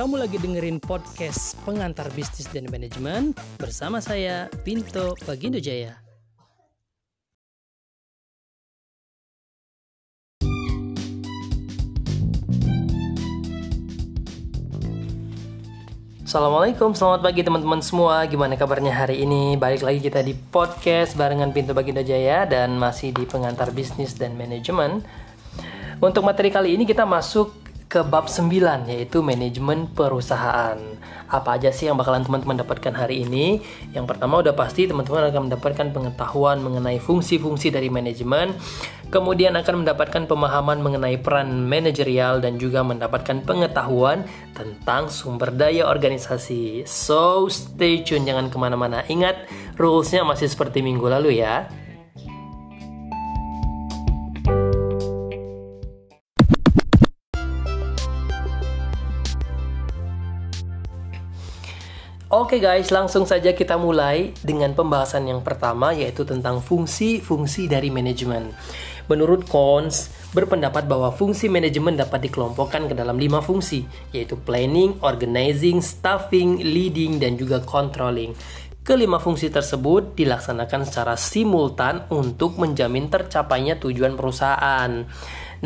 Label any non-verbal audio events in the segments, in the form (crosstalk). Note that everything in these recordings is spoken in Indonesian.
Kamu lagi dengerin podcast Pengantar Bisnis dan Manajemen bersama saya, Pinto Bagindo Jaya. Assalamualaikum, selamat pagi teman-teman semua. Gimana kabarnya hari ini? Balik lagi kita di podcast barengan Pintu Bagindo Jaya dan masih di pengantar bisnis dan manajemen. Untuk materi kali ini kita masuk ke bab 9 yaitu manajemen perusahaan. Apa aja sih yang bakalan teman-teman dapatkan hari ini? Yang pertama udah pasti teman-teman akan mendapatkan pengetahuan mengenai fungsi-fungsi dari manajemen, kemudian akan mendapatkan pemahaman mengenai peran manajerial dan juga mendapatkan pengetahuan tentang sumber daya organisasi. So stay tune jangan ke mana-mana. Ingat rulesnya masih seperti minggu lalu ya. Oke guys, langsung saja kita mulai dengan pembahasan yang pertama yaitu tentang fungsi-fungsi dari manajemen. Menurut Kons, berpendapat bahwa fungsi manajemen dapat dikelompokkan ke dalam lima fungsi, yaitu planning, organizing, staffing, leading, dan juga controlling. Kelima fungsi tersebut dilaksanakan secara simultan untuk menjamin tercapainya tujuan perusahaan.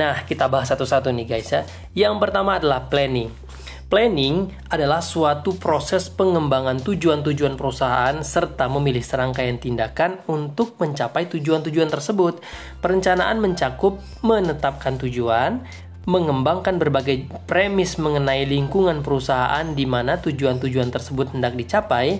Nah, kita bahas satu-satu nih guys ya. Yang pertama adalah planning. Planning adalah suatu proses pengembangan tujuan-tujuan perusahaan serta memilih serangkaian tindakan untuk mencapai tujuan-tujuan tersebut. Perencanaan mencakup menetapkan tujuan, mengembangkan berbagai premis mengenai lingkungan perusahaan di mana tujuan-tujuan tersebut hendak dicapai,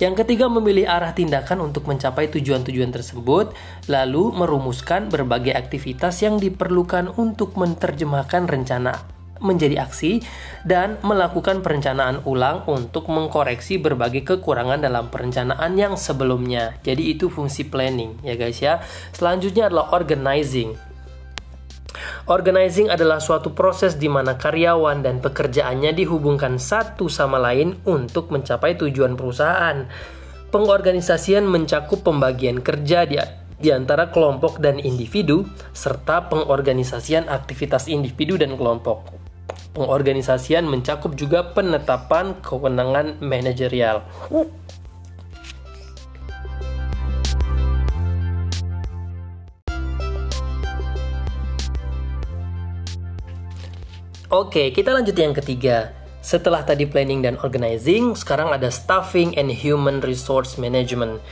yang ketiga, memilih arah tindakan untuk mencapai tujuan-tujuan tersebut, lalu merumuskan berbagai aktivitas yang diperlukan untuk menerjemahkan rencana menjadi aksi dan melakukan perencanaan ulang untuk mengkoreksi berbagai kekurangan dalam perencanaan yang sebelumnya. Jadi itu fungsi planning ya guys ya. Selanjutnya adalah organizing. Organizing adalah suatu proses di mana karyawan dan pekerjaannya dihubungkan satu sama lain untuk mencapai tujuan perusahaan. Pengorganisasian mencakup pembagian kerja di di antara kelompok dan individu, serta pengorganisasian aktivitas individu dan kelompok. Pengorganisasian mencakup juga penetapan kewenangan manajerial. Oke, kita lanjut yang ketiga. Setelah tadi planning dan organizing, sekarang ada staffing and human resource management.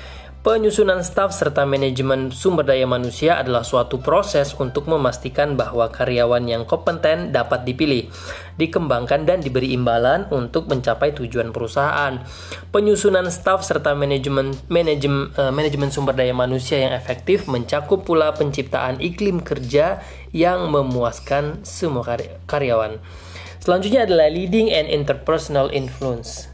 Penyusunan staf serta manajemen sumber daya manusia adalah suatu proses untuk memastikan bahwa karyawan yang kompeten dapat dipilih, dikembangkan dan diberi imbalan untuk mencapai tujuan perusahaan. Penyusunan staf serta manajemen manajemen uh, manajemen sumber daya manusia yang efektif mencakup pula penciptaan iklim kerja yang memuaskan semua karyawan. Selanjutnya adalah leading and interpersonal influence.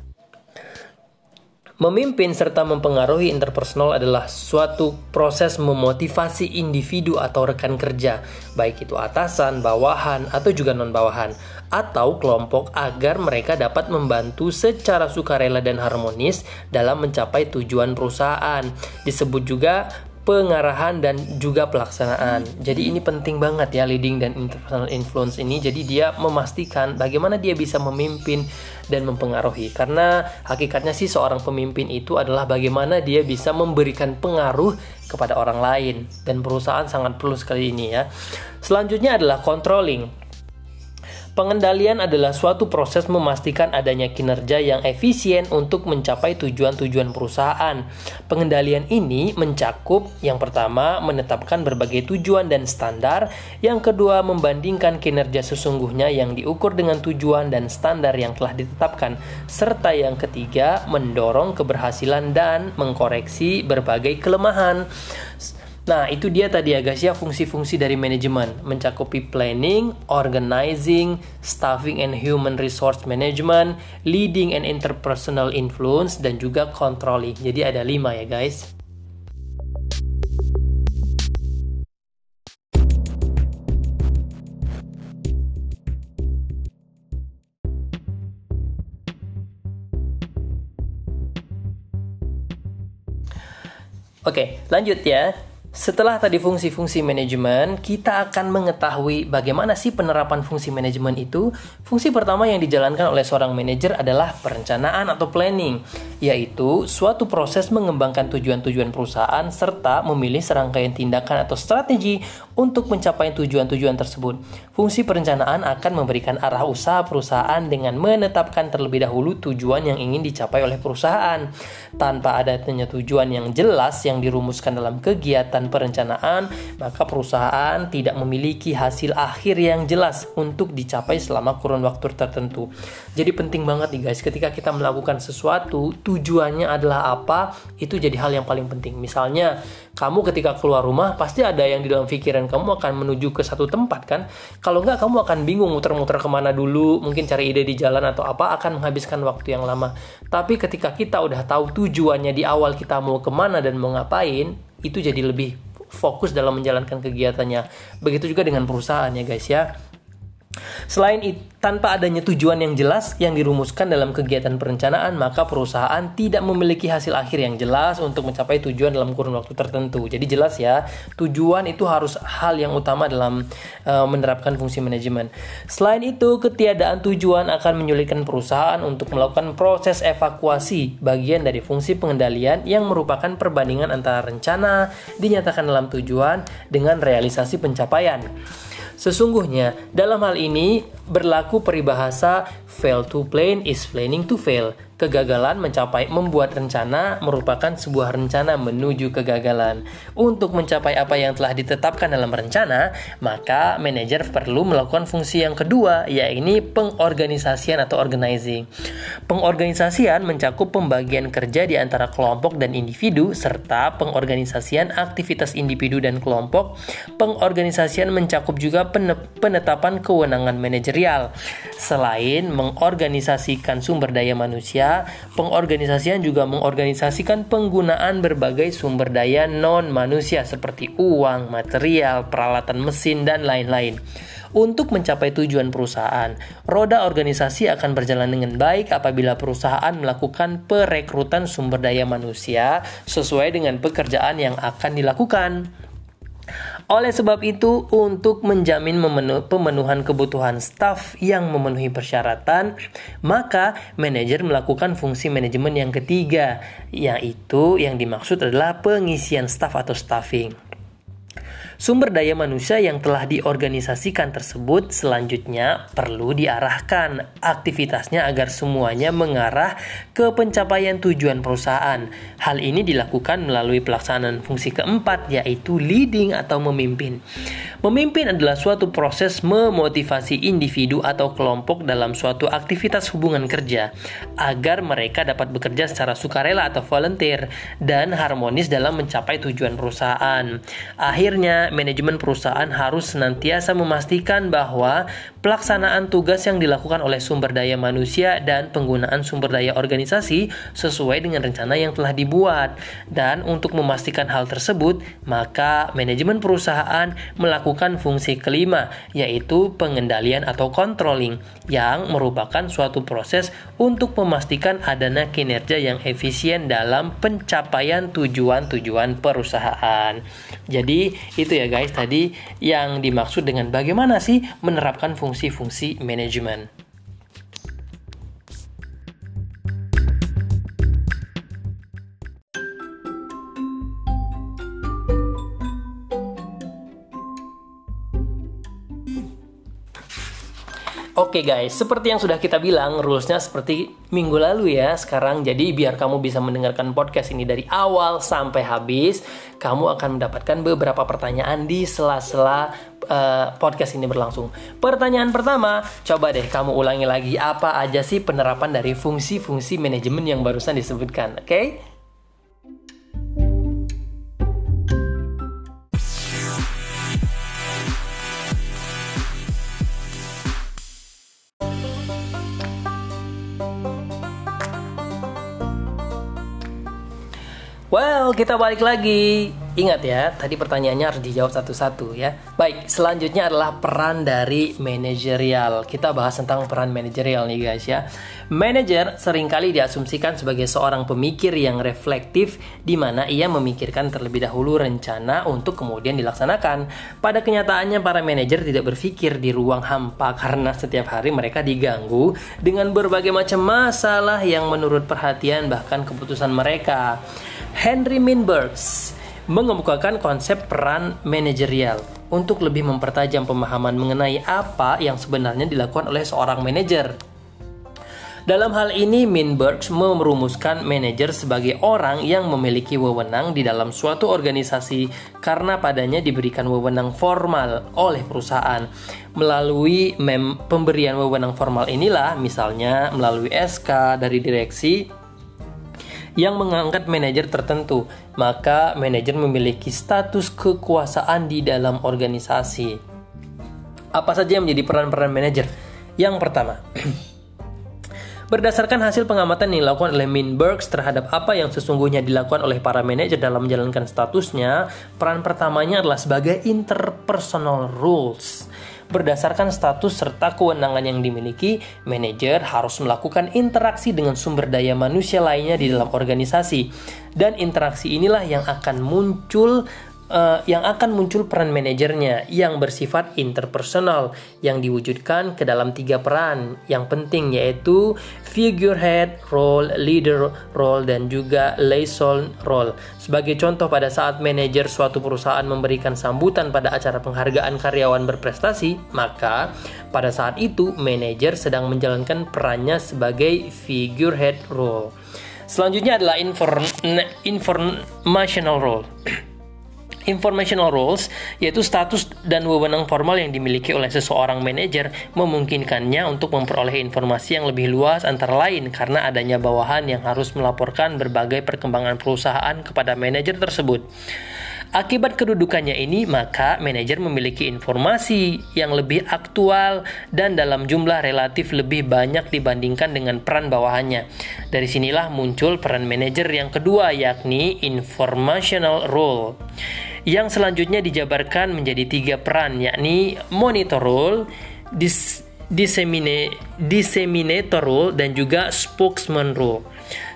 Memimpin serta mempengaruhi interpersonal adalah suatu proses memotivasi individu atau rekan kerja, baik itu atasan, bawahan, atau juga non-bawahan, atau kelompok agar mereka dapat membantu secara sukarela dan harmonis dalam mencapai tujuan perusahaan. Disebut juga pengarahan dan juga pelaksanaan. Jadi ini penting banget ya leading dan interpersonal influence ini. Jadi dia memastikan bagaimana dia bisa memimpin dan mempengaruhi. Karena hakikatnya sih seorang pemimpin itu adalah bagaimana dia bisa memberikan pengaruh kepada orang lain dan perusahaan sangat perlu sekali ini ya. Selanjutnya adalah controlling. Pengendalian adalah suatu proses memastikan adanya kinerja yang efisien untuk mencapai tujuan-tujuan perusahaan. Pengendalian ini mencakup yang pertama menetapkan berbagai tujuan dan standar, yang kedua membandingkan kinerja sesungguhnya yang diukur dengan tujuan dan standar yang telah ditetapkan, serta yang ketiga mendorong keberhasilan dan mengkoreksi berbagai kelemahan. Nah, itu dia tadi ya guys ya fungsi-fungsi dari manajemen mencakupi planning, organizing, staffing and human resource management, leading and interpersonal influence dan juga controlling. Jadi ada lima ya guys. Oke, lanjut ya. Setelah tadi fungsi-fungsi manajemen, kita akan mengetahui bagaimana sih penerapan fungsi manajemen itu. Fungsi pertama yang dijalankan oleh seorang manajer adalah perencanaan atau planning, yaitu suatu proses mengembangkan tujuan-tujuan perusahaan serta memilih serangkaian tindakan atau strategi untuk mencapai tujuan-tujuan tersebut. Fungsi perencanaan akan memberikan arah usaha perusahaan dengan menetapkan terlebih dahulu tujuan yang ingin dicapai oleh perusahaan. Tanpa adanya tujuan yang jelas yang dirumuskan dalam kegiatan perencanaan, maka perusahaan tidak memiliki hasil akhir yang jelas untuk dicapai selama kurun waktu tertentu. Jadi penting banget nih guys, ketika kita melakukan sesuatu, tujuannya adalah apa, itu jadi hal yang paling penting. Misalnya, kamu ketika keluar rumah, pasti ada yang di dalam pikiran kamu akan menuju ke satu tempat kan? Kalau enggak, kamu akan bingung muter-muter ke mana dulu, mungkin cari ide di jalan atau apa, akan menghabiskan waktu yang lama. Tapi ketika kita udah tahu tujuannya di awal kita mau ke mana dan mau ngapain, itu jadi lebih fokus dalam menjalankan kegiatannya. Begitu juga dengan perusahaan ya guys ya. Selain itu, tanpa adanya tujuan yang jelas yang dirumuskan dalam kegiatan perencanaan, maka perusahaan tidak memiliki hasil akhir yang jelas untuk mencapai tujuan dalam kurun waktu tertentu. Jadi jelas ya, tujuan itu harus hal yang utama dalam uh, menerapkan fungsi manajemen. Selain itu, ketiadaan tujuan akan menyulitkan perusahaan untuk melakukan proses evakuasi bagian dari fungsi pengendalian yang merupakan perbandingan antara rencana dinyatakan dalam tujuan dengan realisasi pencapaian. Sesungguhnya, dalam hal ini berlaku peribahasa fail to plan is planning to fail. Kegagalan mencapai membuat rencana merupakan sebuah rencana menuju kegagalan. Untuk mencapai apa yang telah ditetapkan dalam rencana, maka manajer perlu melakukan fungsi yang kedua, yaitu pengorganisasian atau organizing. Pengorganisasian mencakup pembagian kerja di antara kelompok dan individu serta pengorganisasian aktivitas individu dan kelompok. Pengorganisasian mencakup juga penetapan kewenangan manajerial. Selain mengorganisasikan sumber daya manusia, pengorganisasian juga mengorganisasikan penggunaan berbagai sumber daya non-manusia seperti uang, material, peralatan mesin, dan lain-lain. Untuk mencapai tujuan perusahaan, roda organisasi akan berjalan dengan baik apabila perusahaan melakukan perekrutan sumber daya manusia sesuai dengan pekerjaan yang akan dilakukan. Oleh sebab itu, untuk menjamin pemenuhan kebutuhan staf yang memenuhi persyaratan, maka manajer melakukan fungsi manajemen yang ketiga, yaitu yang dimaksud adalah pengisian staf atau staffing. Sumber daya manusia yang telah diorganisasikan tersebut selanjutnya perlu diarahkan aktivitasnya agar semuanya mengarah ke pencapaian tujuan perusahaan. Hal ini dilakukan melalui pelaksanaan fungsi keempat yaitu leading atau memimpin. Memimpin adalah suatu proses memotivasi individu atau kelompok dalam suatu aktivitas hubungan kerja agar mereka dapat bekerja secara sukarela atau volunteer dan harmonis dalam mencapai tujuan perusahaan. Akhirnya, manajemen perusahaan harus senantiasa memastikan bahwa pelaksanaan tugas yang dilakukan oleh sumber daya manusia dan penggunaan sumber daya organisasi sesuai dengan rencana yang telah dibuat. Dan untuk memastikan hal tersebut, maka manajemen perusahaan melakukan fungsi kelima, yaitu pengendalian atau controlling, yang merupakan suatu proses untuk memastikan adanya kinerja yang efisien dalam pencapaian tujuan-tujuan perusahaan. Jadi, itu ya guys tadi yang dimaksud dengan bagaimana sih menerapkan fungsi-fungsi manajemen. Oke okay guys, seperti yang sudah kita bilang, rulesnya seperti minggu lalu ya sekarang. Jadi biar kamu bisa mendengarkan podcast ini dari awal sampai habis, kamu akan mendapatkan beberapa pertanyaan di sela-sela uh, podcast ini berlangsung. Pertanyaan pertama, coba deh kamu ulangi lagi apa aja sih penerapan dari fungsi-fungsi manajemen yang barusan disebutkan, oke? Okay? Well, kita balik lagi. Ingat ya, tadi pertanyaannya harus dijawab satu-satu ya. Baik, selanjutnya adalah peran dari manajerial. Kita bahas tentang peran manajerial nih guys ya. Manajer sering kali diasumsikan sebagai seorang pemikir yang reflektif di mana ia memikirkan terlebih dahulu rencana untuk kemudian dilaksanakan. Pada kenyataannya para manajer tidak berpikir di ruang hampa (laughs) karena setiap hari mereka diganggu dengan berbagai macam masalah yang menurut perhatian bahkan keputusan mereka. Henry Minbergs mengemukakan konsep peran manajerial untuk lebih mempertajam pemahaman mengenai apa yang sebenarnya dilakukan oleh seorang manajer. Dalam hal ini, Minberg merumuskan manajer sebagai orang yang memiliki wewenang di dalam suatu organisasi karena padanya diberikan wewenang formal oleh perusahaan. Melalui pemberian wewenang formal inilah, misalnya melalui SK dari direksi yang mengangkat manajer tertentu, maka manajer memiliki status kekuasaan di dalam organisasi. Apa saja yang menjadi peran-peran manajer? Yang pertama, (clears throat) Berdasarkan hasil pengamatan yang dilakukan oleh Minbergs terhadap apa yang sesungguhnya dilakukan oleh para manajer dalam menjalankan statusnya, peran pertamanya adalah sebagai interpersonal rules. Berdasarkan status serta kewenangan yang dimiliki, manajer harus melakukan interaksi dengan sumber daya manusia lainnya di dalam organisasi. Dan interaksi inilah yang akan muncul uh, yang akan muncul peran manajernya yang bersifat interpersonal yang diwujudkan ke dalam tiga peran yang penting yaitu figurehead role, leader role dan juga liaison role. Sebagai contoh pada saat manajer suatu perusahaan memberikan sambutan pada acara penghargaan karyawan berprestasi, maka pada saat itu manajer sedang menjalankan perannya sebagai figurehead role. Selanjutnya adalah inform informational role. Informational roles yaitu status dan wewenang formal yang dimiliki oleh seseorang manajer memungkinkannya untuk memperoleh informasi yang lebih luas antara lain karena adanya bawahan yang harus melaporkan berbagai perkembangan perusahaan kepada manajer tersebut. Akibat kedudukannya ini, maka manajer memiliki informasi yang lebih aktual dan dalam jumlah relatif lebih banyak dibandingkan dengan peran bawahannya. Dari sinilah muncul peran manajer yang kedua, yakni informational role yang selanjutnya dijabarkan menjadi tiga peran yakni monitor role, dis, disseminator role dan juga spokesman role.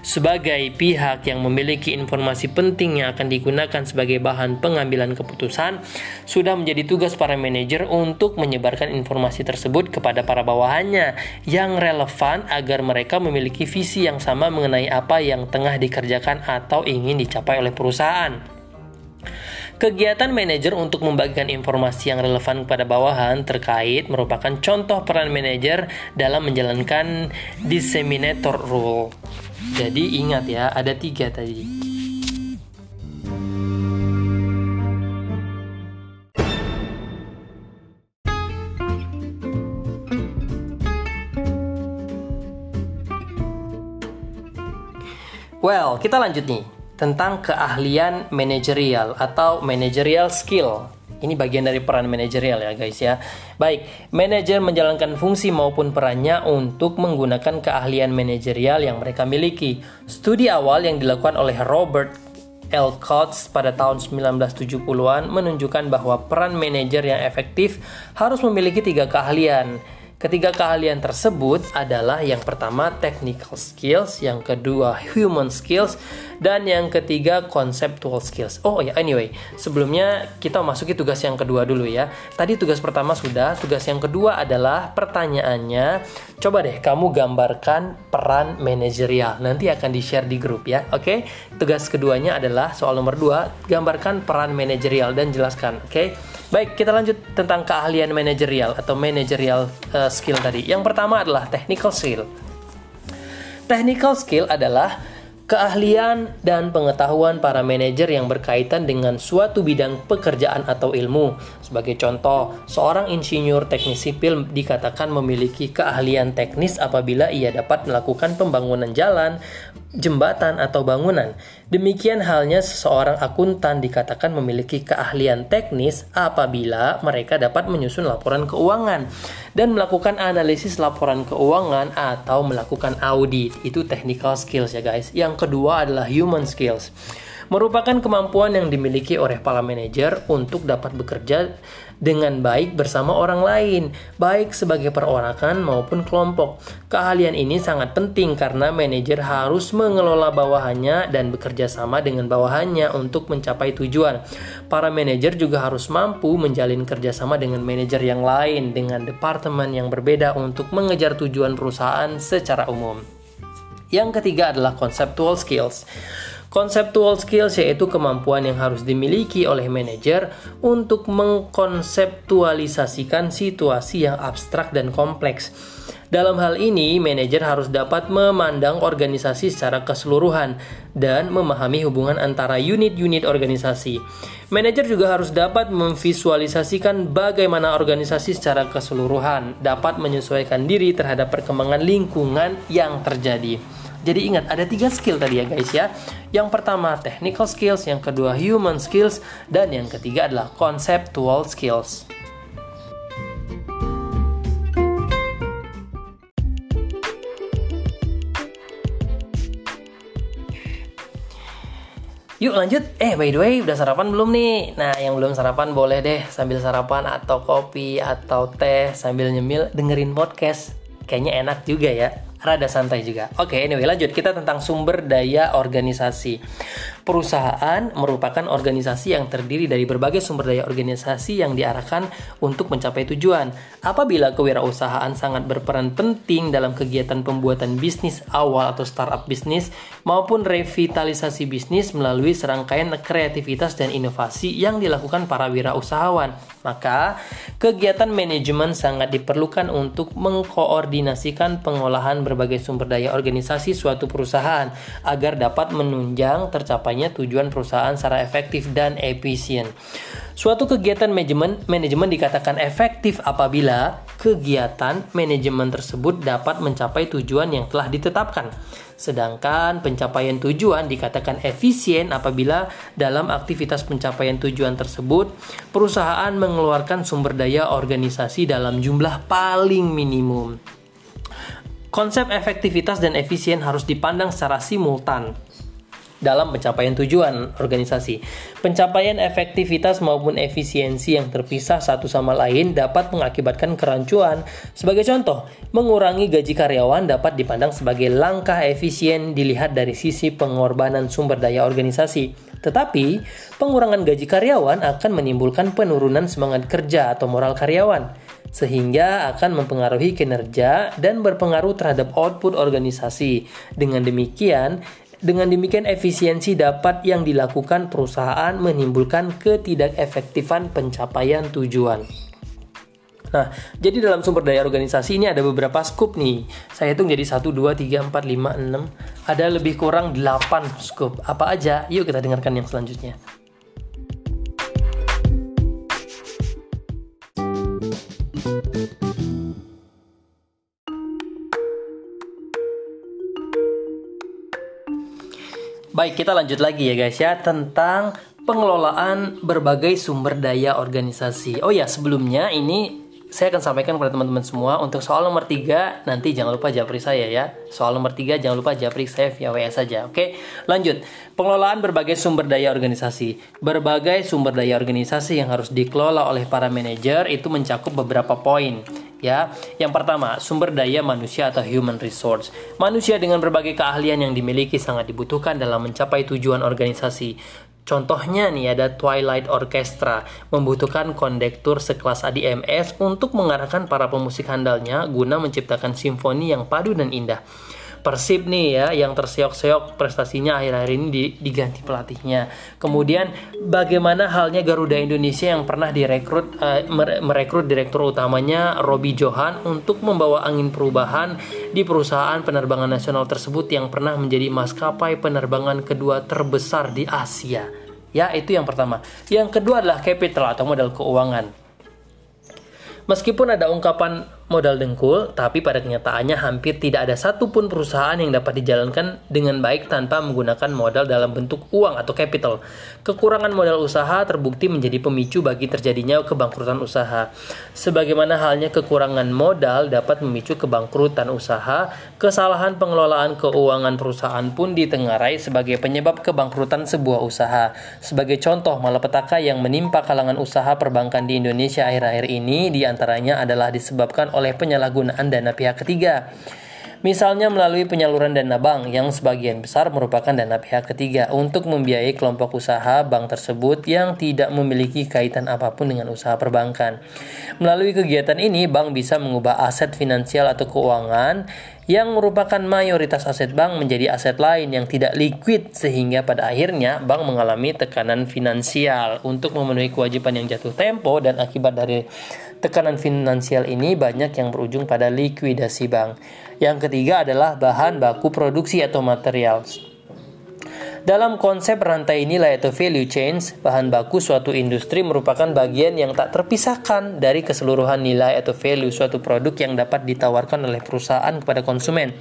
Sebagai pihak yang memiliki informasi penting yang akan digunakan sebagai bahan pengambilan keputusan, sudah menjadi tugas para manajer untuk menyebarkan informasi tersebut kepada para bawahannya yang relevan agar mereka memiliki visi yang sama mengenai apa yang tengah dikerjakan atau ingin dicapai oleh perusahaan. Kegiatan manajer untuk membagikan informasi yang relevan kepada bawahan terkait merupakan contoh peran manajer dalam menjalankan disseminator role. Jadi ingat ya, ada tiga tadi. Well, kita lanjut nih tentang keahlian manajerial atau managerial skill. Ini bagian dari peran manajerial ya guys ya. Baik, manajer menjalankan fungsi maupun perannya untuk menggunakan keahlian manajerial yang mereka miliki. Studi awal yang dilakukan oleh Robert L. Coates pada tahun 1970-an menunjukkan bahwa peran manajer yang efektif harus memiliki tiga keahlian Ketiga keahlian tersebut adalah yang pertama technical skills, yang kedua human skills, dan yang ketiga conceptual skills. Oh ya, anyway, sebelumnya kita masuki tugas yang kedua dulu ya. Tadi tugas pertama sudah, tugas yang kedua adalah pertanyaannya. Coba deh kamu gambarkan peran manajerial. Nanti akan di-share di grup ya. Oke. Okay? Tugas keduanya adalah soal nomor dua, gambarkan peran manajerial dan jelaskan. Oke. Okay? Baik, kita lanjut tentang keahlian manajerial atau manajerial uh, skill tadi. Yang pertama adalah technical skill. Technical skill adalah keahlian dan pengetahuan para manajer yang berkaitan dengan suatu bidang pekerjaan atau ilmu. Sebagai contoh, seorang insinyur teknik sipil dikatakan memiliki keahlian teknis apabila ia dapat melakukan pembangunan jalan, jembatan atau bangunan. Demikian halnya seseorang akuntan dikatakan memiliki keahlian teknis apabila mereka dapat menyusun laporan keuangan dan melakukan analisis laporan keuangan atau melakukan audit. Itu technical skills ya guys. Yang kedua adalah human skills. merupakan kemampuan yang dimiliki oleh para manajer untuk dapat bekerja dengan baik bersama orang lain, baik sebagai perorangan maupun kelompok. Keahlian ini sangat penting karena manajer harus mengelola bawahannya dan bekerja sama dengan bawahannya untuk mencapai tujuan. Para manajer juga harus mampu menjalin kerjasama dengan manajer yang lain dengan departemen yang berbeda untuk mengejar tujuan perusahaan secara umum. Yang ketiga adalah conceptual skills. Conceptual skills yaitu kemampuan yang harus dimiliki oleh manajer untuk mengkonseptualisasikan situasi yang abstrak dan kompleks. Dalam hal ini, manajer harus dapat memandang organisasi secara keseluruhan dan memahami hubungan antara unit-unit organisasi. Manajer juga harus dapat memvisualisasikan bagaimana organisasi secara keseluruhan dapat menyesuaikan diri terhadap perkembangan lingkungan yang terjadi. Jadi ingat ada tiga skill tadi ya guys ya. Yang pertama technical skills, yang kedua human skills, dan yang ketiga adalah conceptual skills. Yuk lanjut. Eh by the way udah sarapan belum nih? Nah yang belum sarapan boleh deh sambil sarapan atau kopi atau teh sambil nyemil dengerin podcast. Kayaknya enak juga ya rada santai juga. Oke, okay, anyway lanjut kita tentang sumber daya organisasi. Perusahaan merupakan organisasi yang terdiri dari berbagai sumber daya organisasi yang diarahkan untuk mencapai tujuan. Apabila kewirausahaan sangat berperan penting dalam kegiatan pembuatan bisnis awal atau startup bisnis maupun revitalisasi bisnis melalui serangkaian kreativitas dan inovasi yang dilakukan para wirausahawan, maka kegiatan manajemen sangat diperlukan untuk mengkoordinasikan pengolahan berbagai sumber daya organisasi suatu perusahaan agar dapat menunjang tercapai tercapainya tujuan perusahaan secara efektif dan efisien. Suatu kegiatan manajemen manajemen dikatakan efektif apabila kegiatan manajemen tersebut dapat mencapai tujuan yang telah ditetapkan. Sedangkan pencapaian tujuan dikatakan efisien apabila dalam aktivitas pencapaian tujuan tersebut perusahaan mengeluarkan sumber daya organisasi dalam jumlah paling minimum. Konsep efektivitas dan efisien harus dipandang secara simultan dalam pencapaian tujuan organisasi. Pencapaian efektivitas maupun efisiensi yang terpisah satu sama lain dapat mengakibatkan kerancuan. Sebagai contoh, mengurangi gaji karyawan dapat dipandang sebagai langkah efisien dilihat dari sisi pengorbanan sumber daya organisasi. Tetapi, pengurangan gaji karyawan akan menimbulkan penurunan semangat kerja atau moral karyawan sehingga akan mempengaruhi kinerja dan berpengaruh terhadap output organisasi. Dengan demikian, dengan demikian efisiensi dapat yang dilakukan perusahaan menimbulkan ketidakefektifan pencapaian tujuan. Nah, jadi dalam sumber daya organisasi ini ada beberapa scoop nih. Saya hitung jadi 1, 2, 3, 4, 5, 6. Ada lebih kurang 8 scoop. Apa aja? Yuk kita dengarkan yang selanjutnya. Baik, kita lanjut lagi ya guys ya tentang pengelolaan berbagai sumber daya organisasi. Oh ya, sebelumnya ini saya akan sampaikan kepada teman-teman semua untuk soal nomor 3 nanti jangan lupa japri saya ya. Soal nomor 3 jangan lupa japri saya via WA saja. Oke, lanjut. Pengelolaan berbagai sumber daya organisasi. Berbagai sumber daya organisasi yang harus dikelola oleh para manajer itu mencakup beberapa poin ya. Yang pertama, sumber daya manusia atau human resource. Manusia dengan berbagai keahlian yang dimiliki sangat dibutuhkan dalam mencapai tujuan organisasi. Contohnya nih ada Twilight Orchestra membutuhkan kondektur sekelas ADMS untuk mengarahkan para pemusik handalnya guna menciptakan simfoni yang padu dan indah. Persib nih ya yang terseok-seok prestasinya akhir-akhir ini diganti pelatihnya. Kemudian bagaimana halnya Garuda Indonesia yang pernah direkrut uh, merekrut direktur utamanya Robi Johan untuk membawa angin perubahan di perusahaan penerbangan nasional tersebut yang pernah menjadi maskapai penerbangan kedua terbesar di Asia. Ya, itu yang pertama. Yang kedua adalah capital atau modal keuangan. Meskipun ada ungkapan modal dengkul, tapi pada kenyataannya hampir tidak ada satupun perusahaan yang dapat dijalankan dengan baik tanpa menggunakan modal dalam bentuk uang atau capital. Kekurangan modal usaha terbukti menjadi pemicu bagi terjadinya kebangkrutan usaha. Sebagaimana halnya kekurangan modal dapat memicu kebangkrutan usaha, kesalahan pengelolaan keuangan perusahaan pun ditengarai sebagai penyebab kebangkrutan sebuah usaha. Sebagai contoh, malapetaka yang menimpa kalangan usaha perbankan di Indonesia akhir-akhir ini di antaranya adalah disebabkan oleh penyalahgunaan dana pihak ketiga. Misalnya melalui penyaluran dana bank yang sebagian besar merupakan dana pihak ketiga untuk membiayai kelompok usaha bank tersebut yang tidak memiliki kaitan apa pun dengan usaha perbankan. Melalui kegiatan ini, bank bisa mengubah aset finansial atau keuangan yang merupakan mayoritas aset bank menjadi aset lain yang tidak liquid sehingga pada akhirnya bank mengalami tekanan finansial untuk memenuhi kewajiban yang jatuh tempo dan akibat dari tekanan finansial ini banyak yang berujung pada likuidasi bank. Yang ketiga adalah bahan baku produksi atau material. Dalam konsep rantai nilai atau value chains, bahan baku suatu industri merupakan bagian yang tak terpisahkan dari keseluruhan nilai atau value suatu produk yang dapat ditawarkan oleh perusahaan kepada konsumen.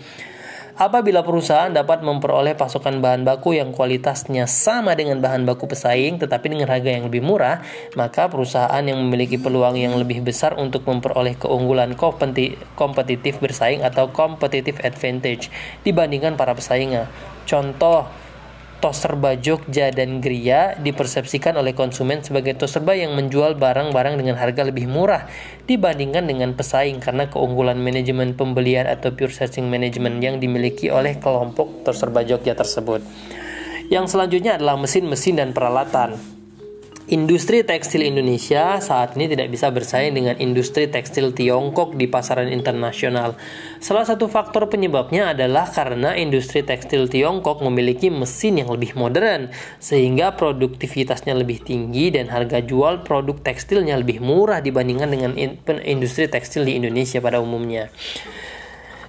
Apabila perusahaan dapat memperoleh pasokan bahan baku yang kualitasnya sama dengan bahan baku pesaing tetapi dengan harga yang lebih murah, maka perusahaan yang memiliki peluang yang lebih besar untuk memperoleh keunggulan kompetitif bersaing atau competitive advantage dibandingkan para pesaingnya. Contoh tos serba Jogja dan Gria dipersepsikan oleh konsumen sebagai tos serba yang menjual barang-barang dengan harga lebih murah dibandingkan dengan pesaing karena keunggulan manajemen pembelian atau pure sourcing management yang dimiliki oleh kelompok tos serba Jogja tersebut. Yang selanjutnya adalah mesin-mesin dan peralatan. Industri tekstil Indonesia saat ini tidak bisa bersaing dengan industri tekstil Tiongkok di pasaran internasional. Salah satu faktor penyebabnya adalah karena industri tekstil Tiongkok memiliki mesin yang lebih modern, sehingga produktivitasnya lebih tinggi dan harga jual produk tekstilnya lebih murah dibandingkan dengan industri tekstil di Indonesia pada umumnya.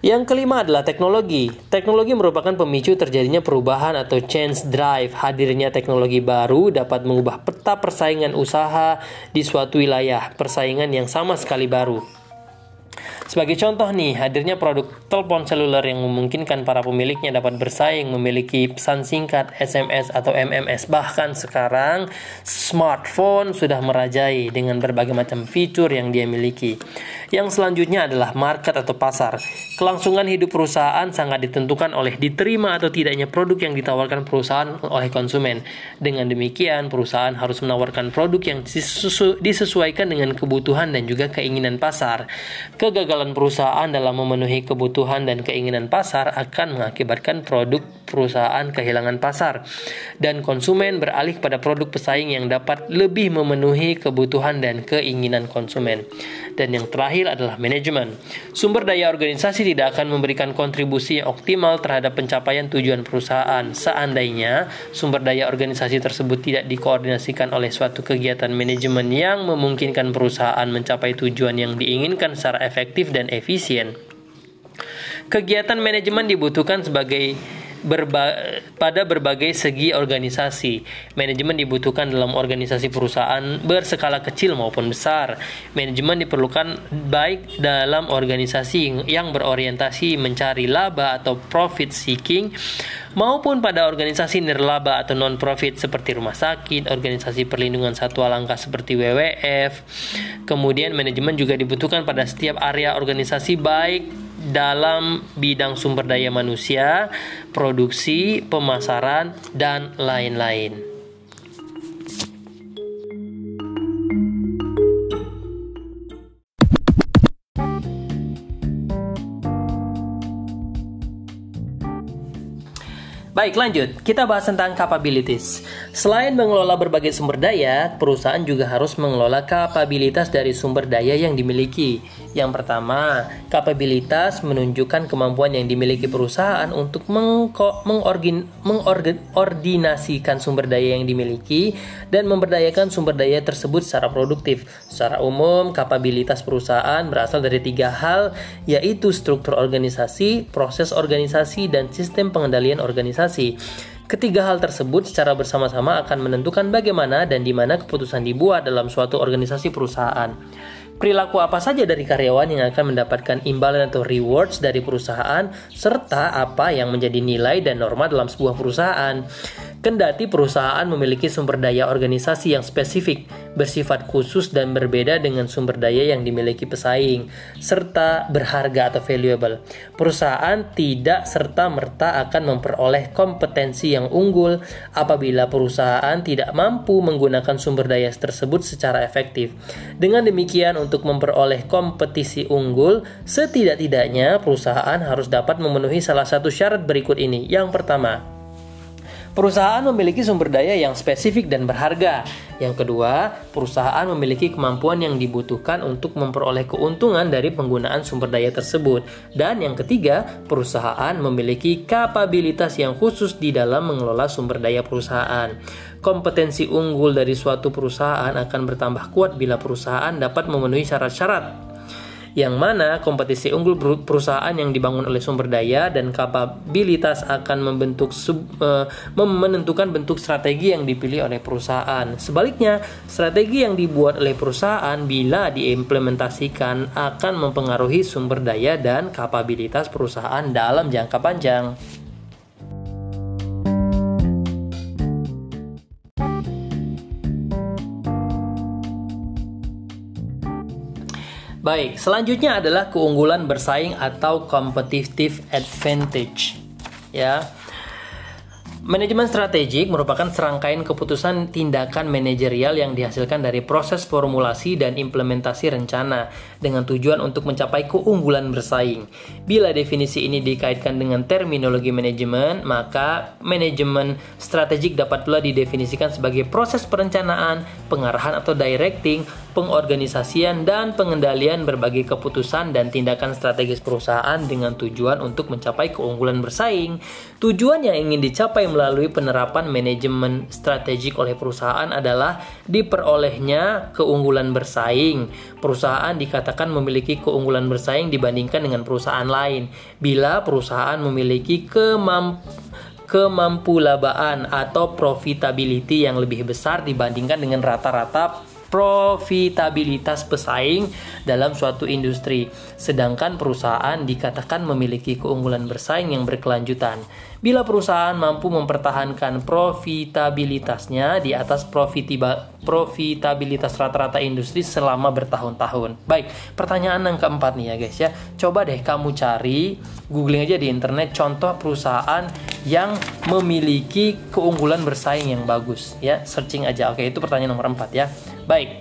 Yang kelima adalah teknologi. Teknologi merupakan pemicu terjadinya perubahan atau change drive. Hadirnya teknologi baru dapat mengubah peta persaingan usaha di suatu wilayah, persaingan yang sama sekali baru. Sebagai contoh nih, hadirnya produk telepon seluler yang memungkinkan para pemiliknya dapat bersaing memiliki pesan singkat, SMS atau MMS. Bahkan sekarang smartphone sudah merajai dengan berbagai macam fitur yang dia miliki. Yang selanjutnya adalah market atau pasar. Kelangsungan hidup perusahaan sangat ditentukan oleh diterima atau tidaknya produk yang ditawarkan perusahaan oleh konsumen. Dengan demikian, perusahaan harus menawarkan produk yang disesuaikan dengan kebutuhan dan juga keinginan pasar. Kegagalan kegagalan perusahaan dalam memenuhi kebutuhan dan keinginan pasar akan mengakibatkan produk perusahaan kehilangan pasar dan konsumen beralih pada produk pesaing yang dapat lebih memenuhi kebutuhan dan keinginan konsumen. Dan yang terakhir adalah manajemen. Sumber daya organisasi tidak akan memberikan kontribusi yang optimal terhadap pencapaian tujuan perusahaan seandainya sumber daya organisasi tersebut tidak dikoordinasikan oleh suatu kegiatan manajemen yang memungkinkan perusahaan mencapai tujuan yang diinginkan secara efektif dan efisien. Kegiatan manajemen dibutuhkan sebagai berba pada berbagai segi organisasi. Manajemen dibutuhkan dalam organisasi perusahaan berskala kecil maupun besar. Manajemen diperlukan baik dalam organisasi yang berorientasi mencari laba atau profit seeking maupun pada organisasi nirlaba atau non-profit seperti rumah sakit, organisasi perlindungan satwa langka seperti WWF. Kemudian manajemen juga dibutuhkan pada setiap area organisasi baik dalam bidang sumber daya manusia, produksi, pemasaran, dan lain-lain. Baik, lanjut. Kita bahas tentang capabilities. Selain mengelola berbagai sumber daya, perusahaan juga harus mengelola kapabilitas dari sumber daya yang dimiliki. Yang pertama, kapabilitas menunjukkan kemampuan yang dimiliki perusahaan untuk mengordinasikan sumber daya yang dimiliki dan memberdayakan sumber daya tersebut secara produktif. Secara umum, kapabilitas perusahaan berasal dari tiga hal, yaitu struktur organisasi, proses organisasi, dan sistem pengendalian organisasi organisasi. Ketiga hal tersebut secara bersama-sama akan menentukan bagaimana dan di mana keputusan dibuat dalam suatu organisasi perusahaan. perilaku apa saja dari karyawan yang akan mendapatkan imbalan atau rewards dari perusahaan, serta apa yang menjadi nilai dan norma dalam sebuah perusahaan. Kendati perusahaan memiliki sumber daya organisasi yang spesifik, bersifat khusus dan berbeda dengan sumber daya yang dimiliki pesaing, serta berharga atau valuable. Perusahaan tidak serta-merta akan memperoleh kompetensi yang unggul apabila perusahaan tidak mampu menggunakan sumber daya tersebut secara efektif. Dengan demikian, untuk memperoleh kompetisi unggul, setidak-tidaknya perusahaan harus dapat memenuhi salah satu syarat berikut ini. Yang pertama, Perusahaan memiliki sumber daya yang spesifik dan berharga. Yang kedua, perusahaan memiliki kemampuan yang dibutuhkan untuk memperoleh keuntungan dari penggunaan sumber daya tersebut. Dan yang ketiga, perusahaan memiliki kapabilitas yang khusus di dalam mengelola sumber daya perusahaan. Kompetensi unggul dari suatu perusahaan akan bertambah kuat bila perusahaan dapat memenuhi syarat-syarat yang mana kompetisi unggul perusahaan yang dibangun oleh sumber daya dan kapabilitas akan membentuk sub, uh, menentukan bentuk strategi yang dipilih oleh perusahaan. Sebaliknya, strategi yang dibuat oleh perusahaan bila diimplementasikan akan mempengaruhi sumber daya dan kapabilitas perusahaan dalam jangka panjang. Baik, selanjutnya adalah keunggulan bersaing atau competitive advantage. Ya. Manajemen strategik merupakan serangkaian keputusan tindakan manajerial yang dihasilkan dari proses formulasi dan implementasi rencana dengan tujuan untuk mencapai keunggulan bersaing. Bila definisi ini dikaitkan dengan terminologi manajemen, maka manajemen strategik dapat pula didefinisikan sebagai proses perencanaan, pengarahan atau directing, pengorganisasian dan pengendalian berbagai keputusan dan tindakan strategis perusahaan dengan tujuan untuk mencapai keunggulan bersaing. Tujuan yang ingin dicapai melalui penerapan manajemen strategik oleh perusahaan adalah diperolehnya keunggulan bersaing. Perusahaan dikatakan memiliki keunggulan bersaing dibandingkan dengan perusahaan lain bila perusahaan memiliki kemampu labaan atau profitability yang lebih besar dibandingkan dengan rata-rata profitabilitas pesaing dalam suatu industri, sedangkan perusahaan dikatakan memiliki keunggulan bersaing yang berkelanjutan. Bila perusahaan mampu mempertahankan profitabilitasnya di atas profitabilitas rata-rata industri selama bertahun-tahun. Baik, pertanyaan yang keempat nih ya guys ya. Coba deh kamu cari googling aja di internet contoh perusahaan yang memiliki keunggulan bersaing yang bagus ya. Searching aja. Oke, itu pertanyaan nomor empat ya. Baik.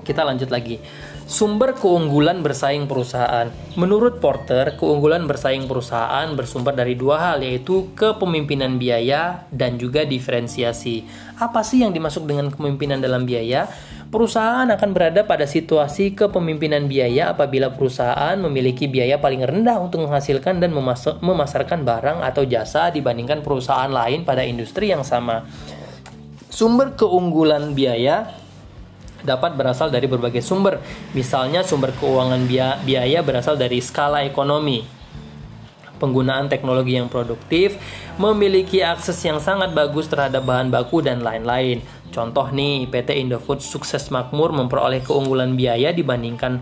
Kita lanjut lagi. Sumber keunggulan bersaing perusahaan. Menurut Porter, keunggulan bersaing perusahaan bersumber dari dua hal yaitu kepemimpinan biaya dan juga diferensiasi. Apa sih yang dimaksud dengan kepemimpinan dalam biaya? Perusahaan akan berada pada situasi kepemimpinan biaya apabila perusahaan memiliki biaya paling rendah untuk menghasilkan dan memasarkan barang atau jasa dibandingkan perusahaan lain pada industri yang sama. Sumber keunggulan biaya dapat berasal dari berbagai sumber. Misalnya sumber keuangan biaya berasal dari skala ekonomi, penggunaan teknologi yang produktif, memiliki akses yang sangat bagus terhadap bahan baku dan lain-lain. Contoh nih, PT Indofood sukses makmur memperoleh keunggulan biaya dibandingkan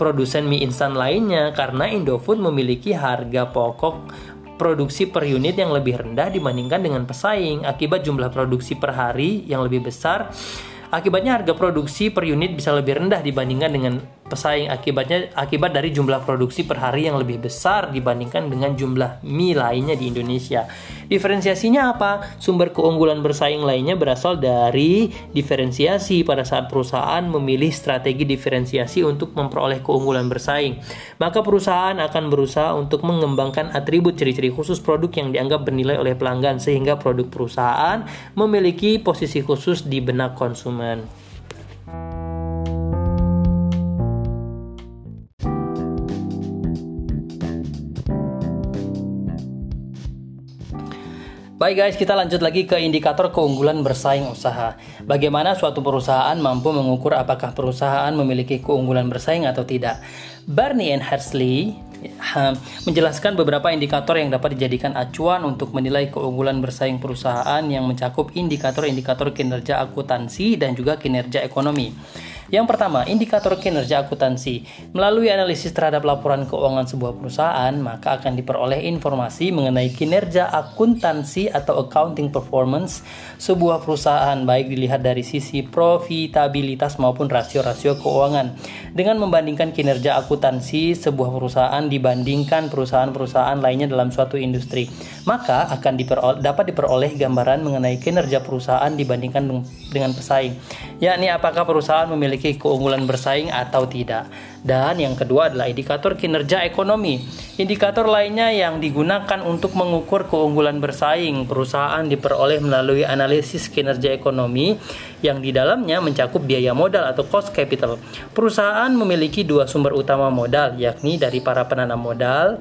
produsen mie instan lainnya karena Indofood memiliki harga pokok produksi per unit yang lebih rendah dibandingkan dengan pesaing akibat jumlah produksi per hari yang lebih besar Akibatnya harga produksi per unit bisa lebih rendah dibandingkan dengan pesaing akibatnya akibat dari jumlah produksi per hari yang lebih besar dibandingkan dengan jumlah mie lainnya di Indonesia. Diferensiasinya apa? Sumber keunggulan bersaing lainnya berasal dari diferensiasi pada saat perusahaan memilih strategi diferensiasi untuk memperoleh keunggulan bersaing. Maka perusahaan akan berusaha untuk mengembangkan atribut ciri-ciri khusus produk yang dianggap bernilai oleh pelanggan sehingga produk perusahaan memiliki posisi khusus di benak konsumen. Baik guys, kita lanjut lagi ke indikator keunggulan bersaing usaha. Bagaimana suatu perusahaan mampu mengukur apakah perusahaan memiliki keunggulan bersaing atau tidak. Barney and Hersley menjelaskan beberapa indikator yang dapat dijadikan acuan untuk menilai keunggulan bersaing perusahaan yang mencakup indikator-indikator kinerja akuntansi dan juga kinerja ekonomi. Yang pertama, indikator kinerja akuntansi. Melalui analisis terhadap laporan keuangan sebuah perusahaan, maka akan diperoleh informasi mengenai kinerja akuntansi atau accounting performance sebuah perusahaan baik dilihat dari sisi profitabilitas maupun rasio-rasio keuangan. Dengan membandingkan kinerja akuntansi sebuah perusahaan dibandingkan perusahaan-perusahaan lainnya dalam suatu industri, maka akan diperoleh, dapat diperoleh gambaran mengenai kinerja perusahaan dibandingkan dengan pesaing, yakni apakah perusahaan memiliki keunggulan bersaing atau tidak. Dan yang kedua adalah indikator kinerja ekonomi. Indikator lainnya yang digunakan untuk mengukur keunggulan bersaing perusahaan diperoleh melalui analisis kinerja ekonomi yang di dalamnya mencakup biaya modal atau cost capital. Perusahaan memiliki dua sumber utama modal, yakni dari para penanam modal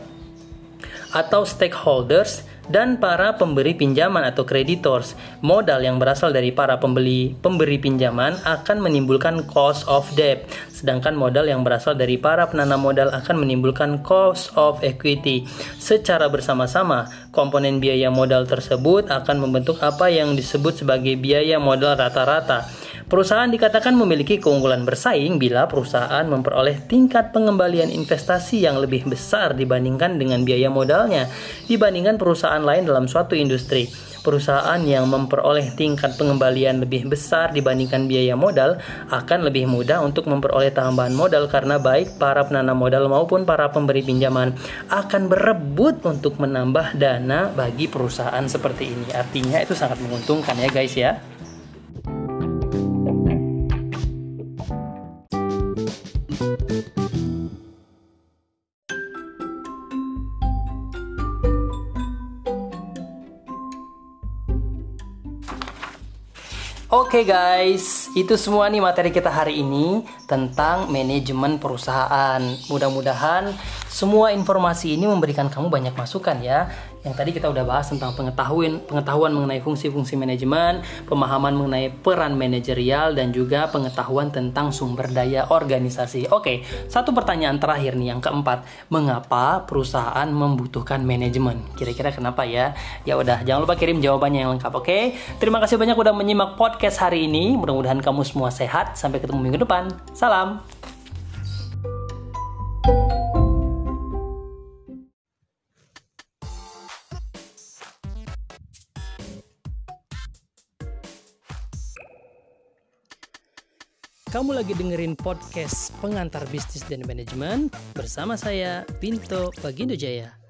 atau stakeholders dan para pemberi pinjaman atau creditors. Modal yang berasal dari para pembeli pemberi pinjaman akan menimbulkan cost of debt, sedangkan modal yang berasal dari para penanam modal akan menimbulkan cost of equity. Secara bersama-sama, komponen biaya modal tersebut akan membentuk apa yang disebut sebagai biaya modal rata-rata. Perusahaan dikatakan memiliki keunggulan bersaing bila perusahaan memperoleh tingkat pengembalian investasi yang lebih besar dibandingkan dengan biaya modalnya dibandingkan perusahaan lain dalam suatu industri. Perusahaan yang memperoleh tingkat pengembalian lebih besar dibandingkan biaya modal akan lebih mudah untuk memperoleh tambahan modal karena baik para penanam modal maupun para pemberi pinjaman akan berebut untuk menambah dana bagi perusahaan seperti ini. Artinya itu sangat menguntungkan ya guys ya. Oke okay guys, itu semua nih materi kita hari ini tentang manajemen perusahaan. Mudah-mudahan semua informasi ini memberikan kamu banyak masukan ya. Yang tadi kita udah bahas tentang pengetahuan pengetahuan mengenai fungsi-fungsi manajemen, pemahaman mengenai peran manajerial dan juga pengetahuan tentang sumber daya organisasi. Oke, satu pertanyaan terakhir nih yang keempat, mengapa perusahaan membutuhkan manajemen? Kira-kira kenapa ya? Ya udah, jangan lupa kirim jawabannya yang lengkap, oke? Terima kasih banyak udah menyimak podcast hari ini. Mudah-mudahan kamu semua sehat. Sampai ketemu minggu depan. Salam. Kamu lagi dengerin podcast Pengantar Bisnis dan Manajemen bersama saya, Pinto Bagindo Jaya.